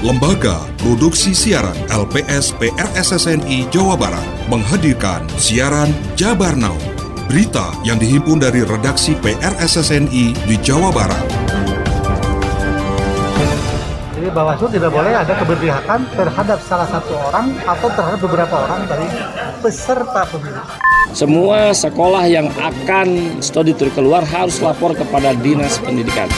Lembaga Produksi Siaran LPS PRSSNI Jawa Barat menghadirkan siaran Jabar Now. Berita yang dihimpun dari redaksi PRSSNI di Jawa Barat. Jadi Bawaslu tidak boleh ada keberpihakan terhadap salah satu orang atau terhadap beberapa orang dari peserta pemilu. Semua sekolah yang akan studi keluar harus lapor kepada Dinas Pendidikan.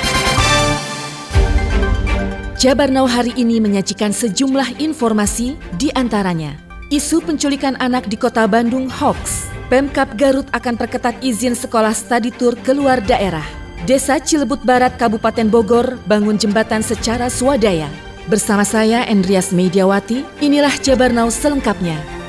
Jabar Now hari ini menyajikan sejumlah informasi di antaranya. Isu penculikan anak di kota Bandung hoax. Pemkap Garut akan perketat izin sekolah studi tour keluar daerah. Desa Cilebut Barat, Kabupaten Bogor, bangun jembatan secara swadaya. Bersama saya, Andreas Mediawati, inilah Jabar Now selengkapnya.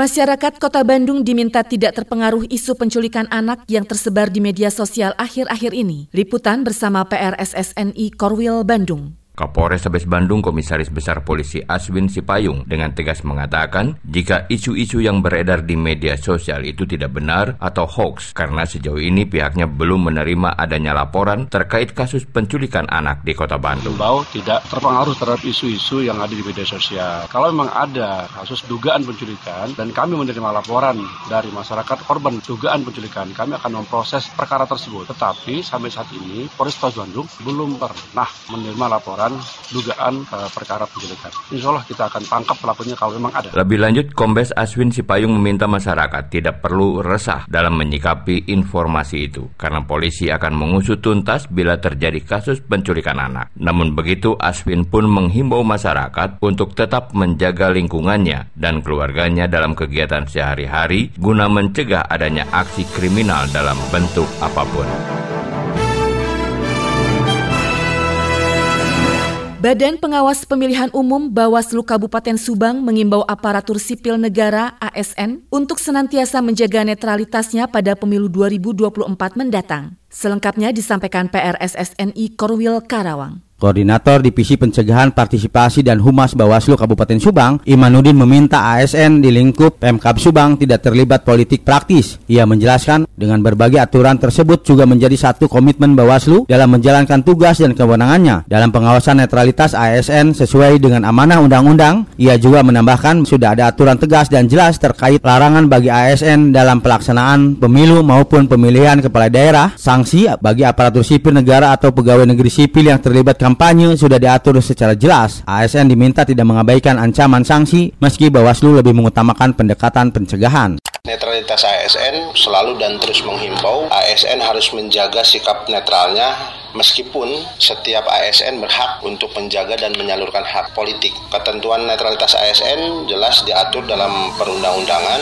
Masyarakat Kota Bandung diminta tidak terpengaruh isu penculikan anak yang tersebar di media sosial akhir-akhir ini. Liputan bersama PRSSNI Korwil Bandung. Kapolres Sabes Bandung Komisaris Besar Polisi Aswin Sipayung dengan tegas mengatakan jika isu-isu yang beredar di media sosial itu tidak benar atau hoax karena sejauh ini pihaknya belum menerima adanya laporan terkait kasus penculikan anak di kota Bandung. Bau tidak terpengaruh terhadap isu-isu yang ada di media sosial. Kalau memang ada kasus dugaan penculikan dan kami menerima laporan dari masyarakat korban dugaan penculikan, kami akan memproses perkara tersebut. Tetapi sampai saat ini Polres Bandung belum pernah menerima laporan dugaan uh, perkara penculikan. Insya Allah kita akan tangkap pelakunya kalau memang ada. Lebih lanjut, Kombes Aswin Sipayung meminta masyarakat tidak perlu resah dalam menyikapi informasi itu, karena polisi akan mengusut tuntas bila terjadi kasus penculikan anak. Namun begitu, Aswin pun menghimbau masyarakat untuk tetap menjaga lingkungannya dan keluarganya dalam kegiatan sehari-hari guna mencegah adanya aksi kriminal dalam bentuk apa pun. Badan Pengawas Pemilihan Umum Bawaslu Kabupaten Subang mengimbau aparatur sipil negara ASN untuk senantiasa menjaga netralitasnya pada pemilu 2024 mendatang. Selengkapnya disampaikan PRSSNI Korwil Karawang. Koordinator Divisi Pencegahan Partisipasi dan Humas Bawaslu Kabupaten Subang, Imanuddin meminta ASN di lingkup Pemkab Subang tidak terlibat politik praktis. Ia menjelaskan dengan berbagai aturan tersebut juga menjadi satu komitmen Bawaslu dalam menjalankan tugas dan kewenangannya dalam pengawasan netralitas ASN sesuai dengan amanah undang-undang. Ia juga menambahkan sudah ada aturan tegas dan jelas terkait larangan bagi ASN dalam pelaksanaan pemilu maupun pemilihan kepala daerah, sanksi bagi aparatur sipil negara atau pegawai negeri sipil yang terlibat kampanye sudah diatur secara jelas. ASN diminta tidak mengabaikan ancaman sanksi meski Bawaslu lebih mengutamakan pendekatan pencegahan. Netralitas ASN selalu dan terus menghimbau ASN harus menjaga sikap netralnya meskipun setiap ASN berhak untuk menjaga dan menyalurkan hak politik. Ketentuan netralitas ASN jelas diatur dalam perundang-undangan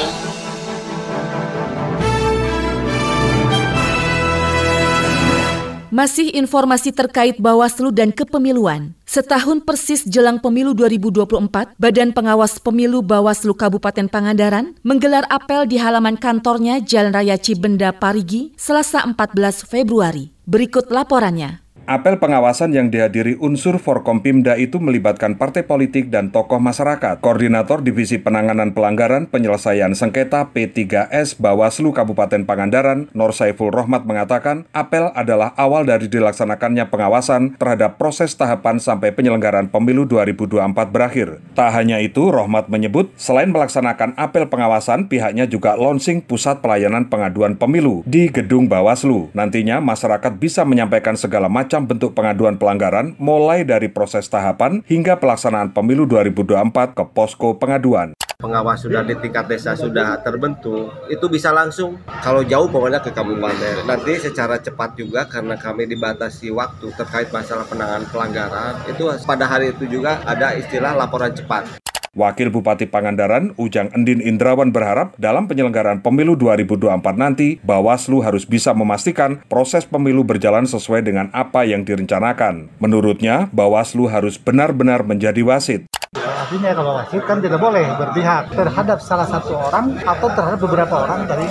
Masih informasi terkait Bawaslu dan kepemiluan. Setahun persis jelang pemilu 2024, Badan Pengawas Pemilu Bawaslu Kabupaten Pangandaran menggelar apel di halaman kantornya Jalan Raya Cibenda Parigi, Selasa 14 Februari. Berikut laporannya. Apel pengawasan yang dihadiri unsur Forkompimda itu melibatkan partai politik dan tokoh masyarakat. Koordinator Divisi Penanganan Pelanggaran Penyelesaian Sengketa P3S Bawaslu Kabupaten Pangandaran, Nur Saiful Rohmat mengatakan, apel adalah awal dari dilaksanakannya pengawasan terhadap proses tahapan sampai penyelenggaraan pemilu 2024 berakhir. Tak hanya itu, Rohmat menyebut, selain melaksanakan apel pengawasan, pihaknya juga launching pusat pelayanan pengaduan pemilu di gedung Bawaslu. Nantinya masyarakat bisa menyampaikan segala macam macam bentuk pengaduan pelanggaran mulai dari proses tahapan hingga pelaksanaan pemilu 2024 ke posko pengaduan. Pengawas sudah di tingkat desa sudah terbentuk itu bisa langsung. Kalau jauh pokoknya ke kabupaten. Nanti secara cepat juga karena kami dibatasi waktu terkait masalah penanganan pelanggaran itu pada hari itu juga ada istilah laporan cepat Wakil Bupati Pangandaran, Ujang Endin Indrawan berharap dalam penyelenggaraan pemilu 2024 nanti, Bawaslu harus bisa memastikan proses pemilu berjalan sesuai dengan apa yang direncanakan. Menurutnya, Bawaslu harus benar-benar menjadi wasit. Artinya kalau wasit kan tidak boleh berpihak terhadap salah satu orang atau terhadap beberapa orang dari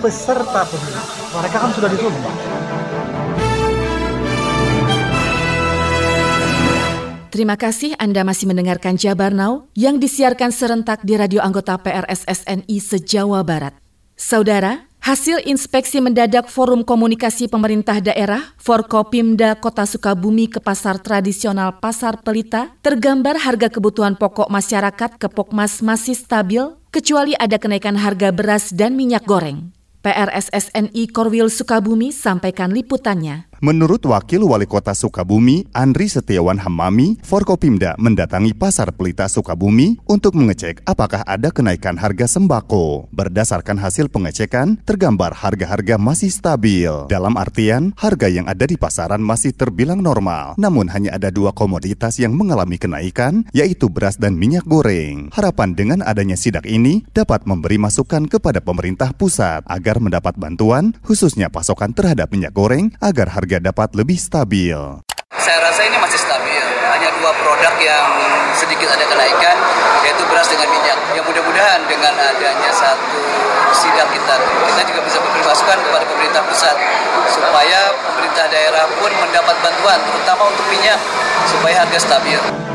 peserta pemilu. Mereka kan sudah disumpah. Terima kasih Anda masih mendengarkan Jabar Now yang disiarkan serentak di radio anggota PRSSNI se-Jawa Barat. Saudara, Hasil inspeksi mendadak Forum Komunikasi Pemerintah Daerah Forkopimda Kota Sukabumi ke pasar tradisional Pasar Pelita tergambar harga kebutuhan pokok masyarakat ke Pokmas masih stabil kecuali ada kenaikan harga beras dan minyak goreng. PRSSNI Korwil Sukabumi sampaikan liputannya. Menurut Wakil Wali Kota Sukabumi, Andri Setiawan Hamami, Forkopimda mendatangi Pasar Pelita Sukabumi untuk mengecek apakah ada kenaikan harga sembako. Berdasarkan hasil pengecekan, tergambar harga-harga masih stabil. Dalam artian, harga yang ada di pasaran masih terbilang normal. Namun hanya ada dua komoditas yang mengalami kenaikan, yaitu beras dan minyak goreng. Harapan dengan adanya sidak ini dapat memberi masukan kepada pemerintah pusat agar mendapat bantuan, khususnya pasokan terhadap minyak goreng, agar harga harga dapat lebih stabil. Saya rasa ini masih stabil. Hanya dua produk yang sedikit ada kenaikan, yaitu beras dengan minyak. Yang mudah-mudahan dengan adanya satu sidak kita, kita juga bisa memberi masukan kepada pemerintah pusat supaya pemerintah daerah pun mendapat bantuan, terutama untuk minyak, supaya harga stabil.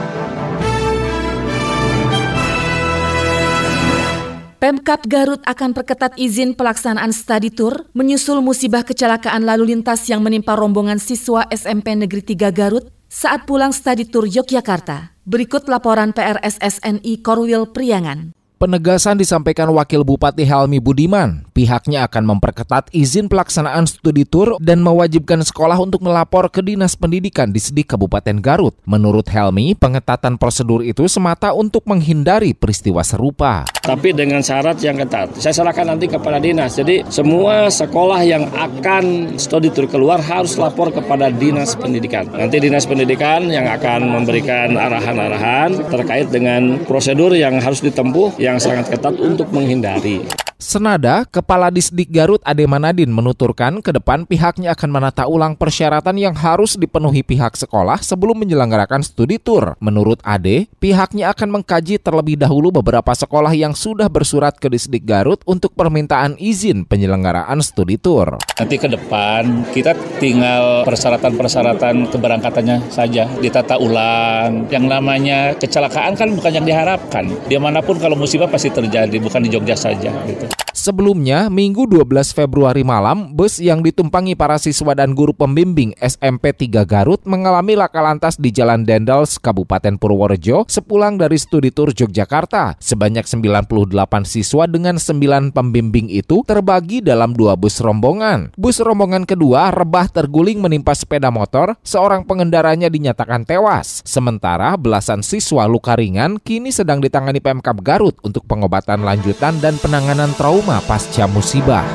Pemkap Garut akan perketat izin pelaksanaan studi tour menyusul musibah kecelakaan lalu lintas yang menimpa rombongan siswa SMP Negeri 3 Garut saat pulang studi tour Yogyakarta. Berikut laporan PRSSNI Korwil Priangan. Penegasan disampaikan Wakil Bupati Helmi Budiman. Pihaknya akan memperketat izin pelaksanaan studi tur dan mewajibkan sekolah untuk melapor ke Dinas Pendidikan di Sedik Kabupaten Garut. Menurut Helmi, pengetatan prosedur itu semata untuk menghindari peristiwa serupa. Tapi dengan syarat yang ketat. Saya serahkan nanti kepada dinas. Jadi semua sekolah yang akan studi tur keluar harus lapor kepada Dinas Pendidikan. Nanti Dinas Pendidikan yang akan memberikan arahan-arahan terkait dengan prosedur yang harus ditempuh yang sangat ketat untuk menghindari. Senada, Kepala Disdik Garut Ade Manadin menuturkan ke depan pihaknya akan menata ulang persyaratan yang harus dipenuhi pihak sekolah sebelum menyelenggarakan studi tur. Menurut Ade, pihaknya akan mengkaji terlebih dahulu beberapa sekolah yang sudah bersurat ke Disdik Garut untuk permintaan izin penyelenggaraan studi tur. Nanti ke depan kita tinggal persyaratan-persyaratan keberangkatannya saja ditata ulang. Yang namanya kecelakaan kan bukan yang diharapkan. Di mana pun kalau musibah pasti terjadi, bukan di Jogja saja gitu. Sebelumnya, Minggu 12 Februari malam, bus yang ditumpangi para siswa dan guru pembimbing SMP 3 Garut mengalami laka lantas di Jalan Dendels, Kabupaten Purworejo, sepulang dari studi tur Yogyakarta. Sebanyak 98 siswa dengan 9 pembimbing itu terbagi dalam dua bus rombongan. Bus rombongan kedua rebah terguling menimpa sepeda motor, seorang pengendaranya dinyatakan tewas. Sementara belasan siswa luka ringan kini sedang ditangani Pemkap Garut untuk pengobatan lanjutan dan penanganan trauma pasca musibah.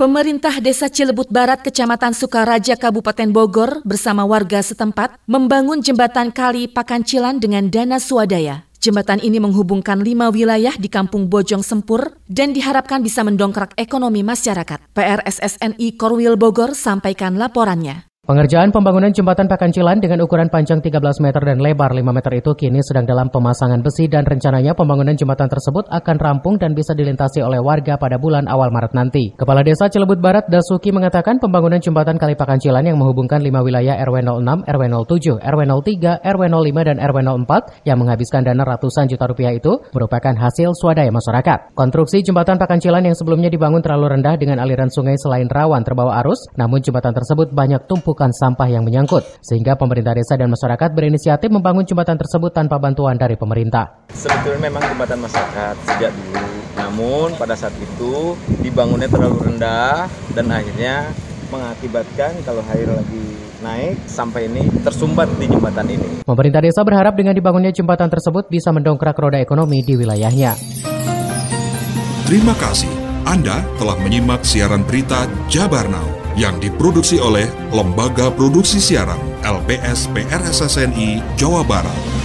Pemerintah Desa Cilebut Barat, Kecamatan Sukaraja, Kabupaten Bogor bersama warga setempat membangun jembatan kali Pakancilan dengan dana swadaya. Jembatan ini menghubungkan lima wilayah di Kampung Bojong Sempur dan diharapkan bisa mendongkrak ekonomi masyarakat. PRSSNI Korwil Bogor sampaikan laporannya. Pengerjaan pembangunan jembatan Pakancilan dengan ukuran panjang 13 meter dan lebar 5 meter itu kini sedang dalam pemasangan besi dan rencananya pembangunan jembatan tersebut akan rampung dan bisa dilintasi oleh warga pada bulan awal Maret nanti. Kepala Desa Cilebut Barat Dasuki mengatakan pembangunan jembatan Kali Pakancilan yang menghubungkan 5 wilayah RW 06, RW 07, RW 03, RW 05 dan RW 04 yang menghabiskan dana ratusan juta rupiah itu merupakan hasil swadaya masyarakat. Konstruksi jembatan Pakancilan yang sebelumnya dibangun terlalu rendah dengan aliran sungai selain rawan terbawa arus, namun jembatan tersebut banyak tumpuk menumpukan sampah yang menyangkut, sehingga pemerintah desa dan masyarakat berinisiatif membangun jembatan tersebut tanpa bantuan dari pemerintah. Sebetulnya memang jembatan masyarakat sejak dulu, namun pada saat itu dibangunnya terlalu rendah dan akhirnya mengakibatkan kalau air lagi naik sampai ini tersumbat di jembatan ini. Pemerintah desa berharap dengan dibangunnya jembatan tersebut bisa mendongkrak roda ekonomi di wilayahnya. Terima kasih. Anda telah menyimak siaran berita Jabar Now yang diproduksi oleh Lembaga Produksi Siaran LPS PRSSNI Jawa Barat.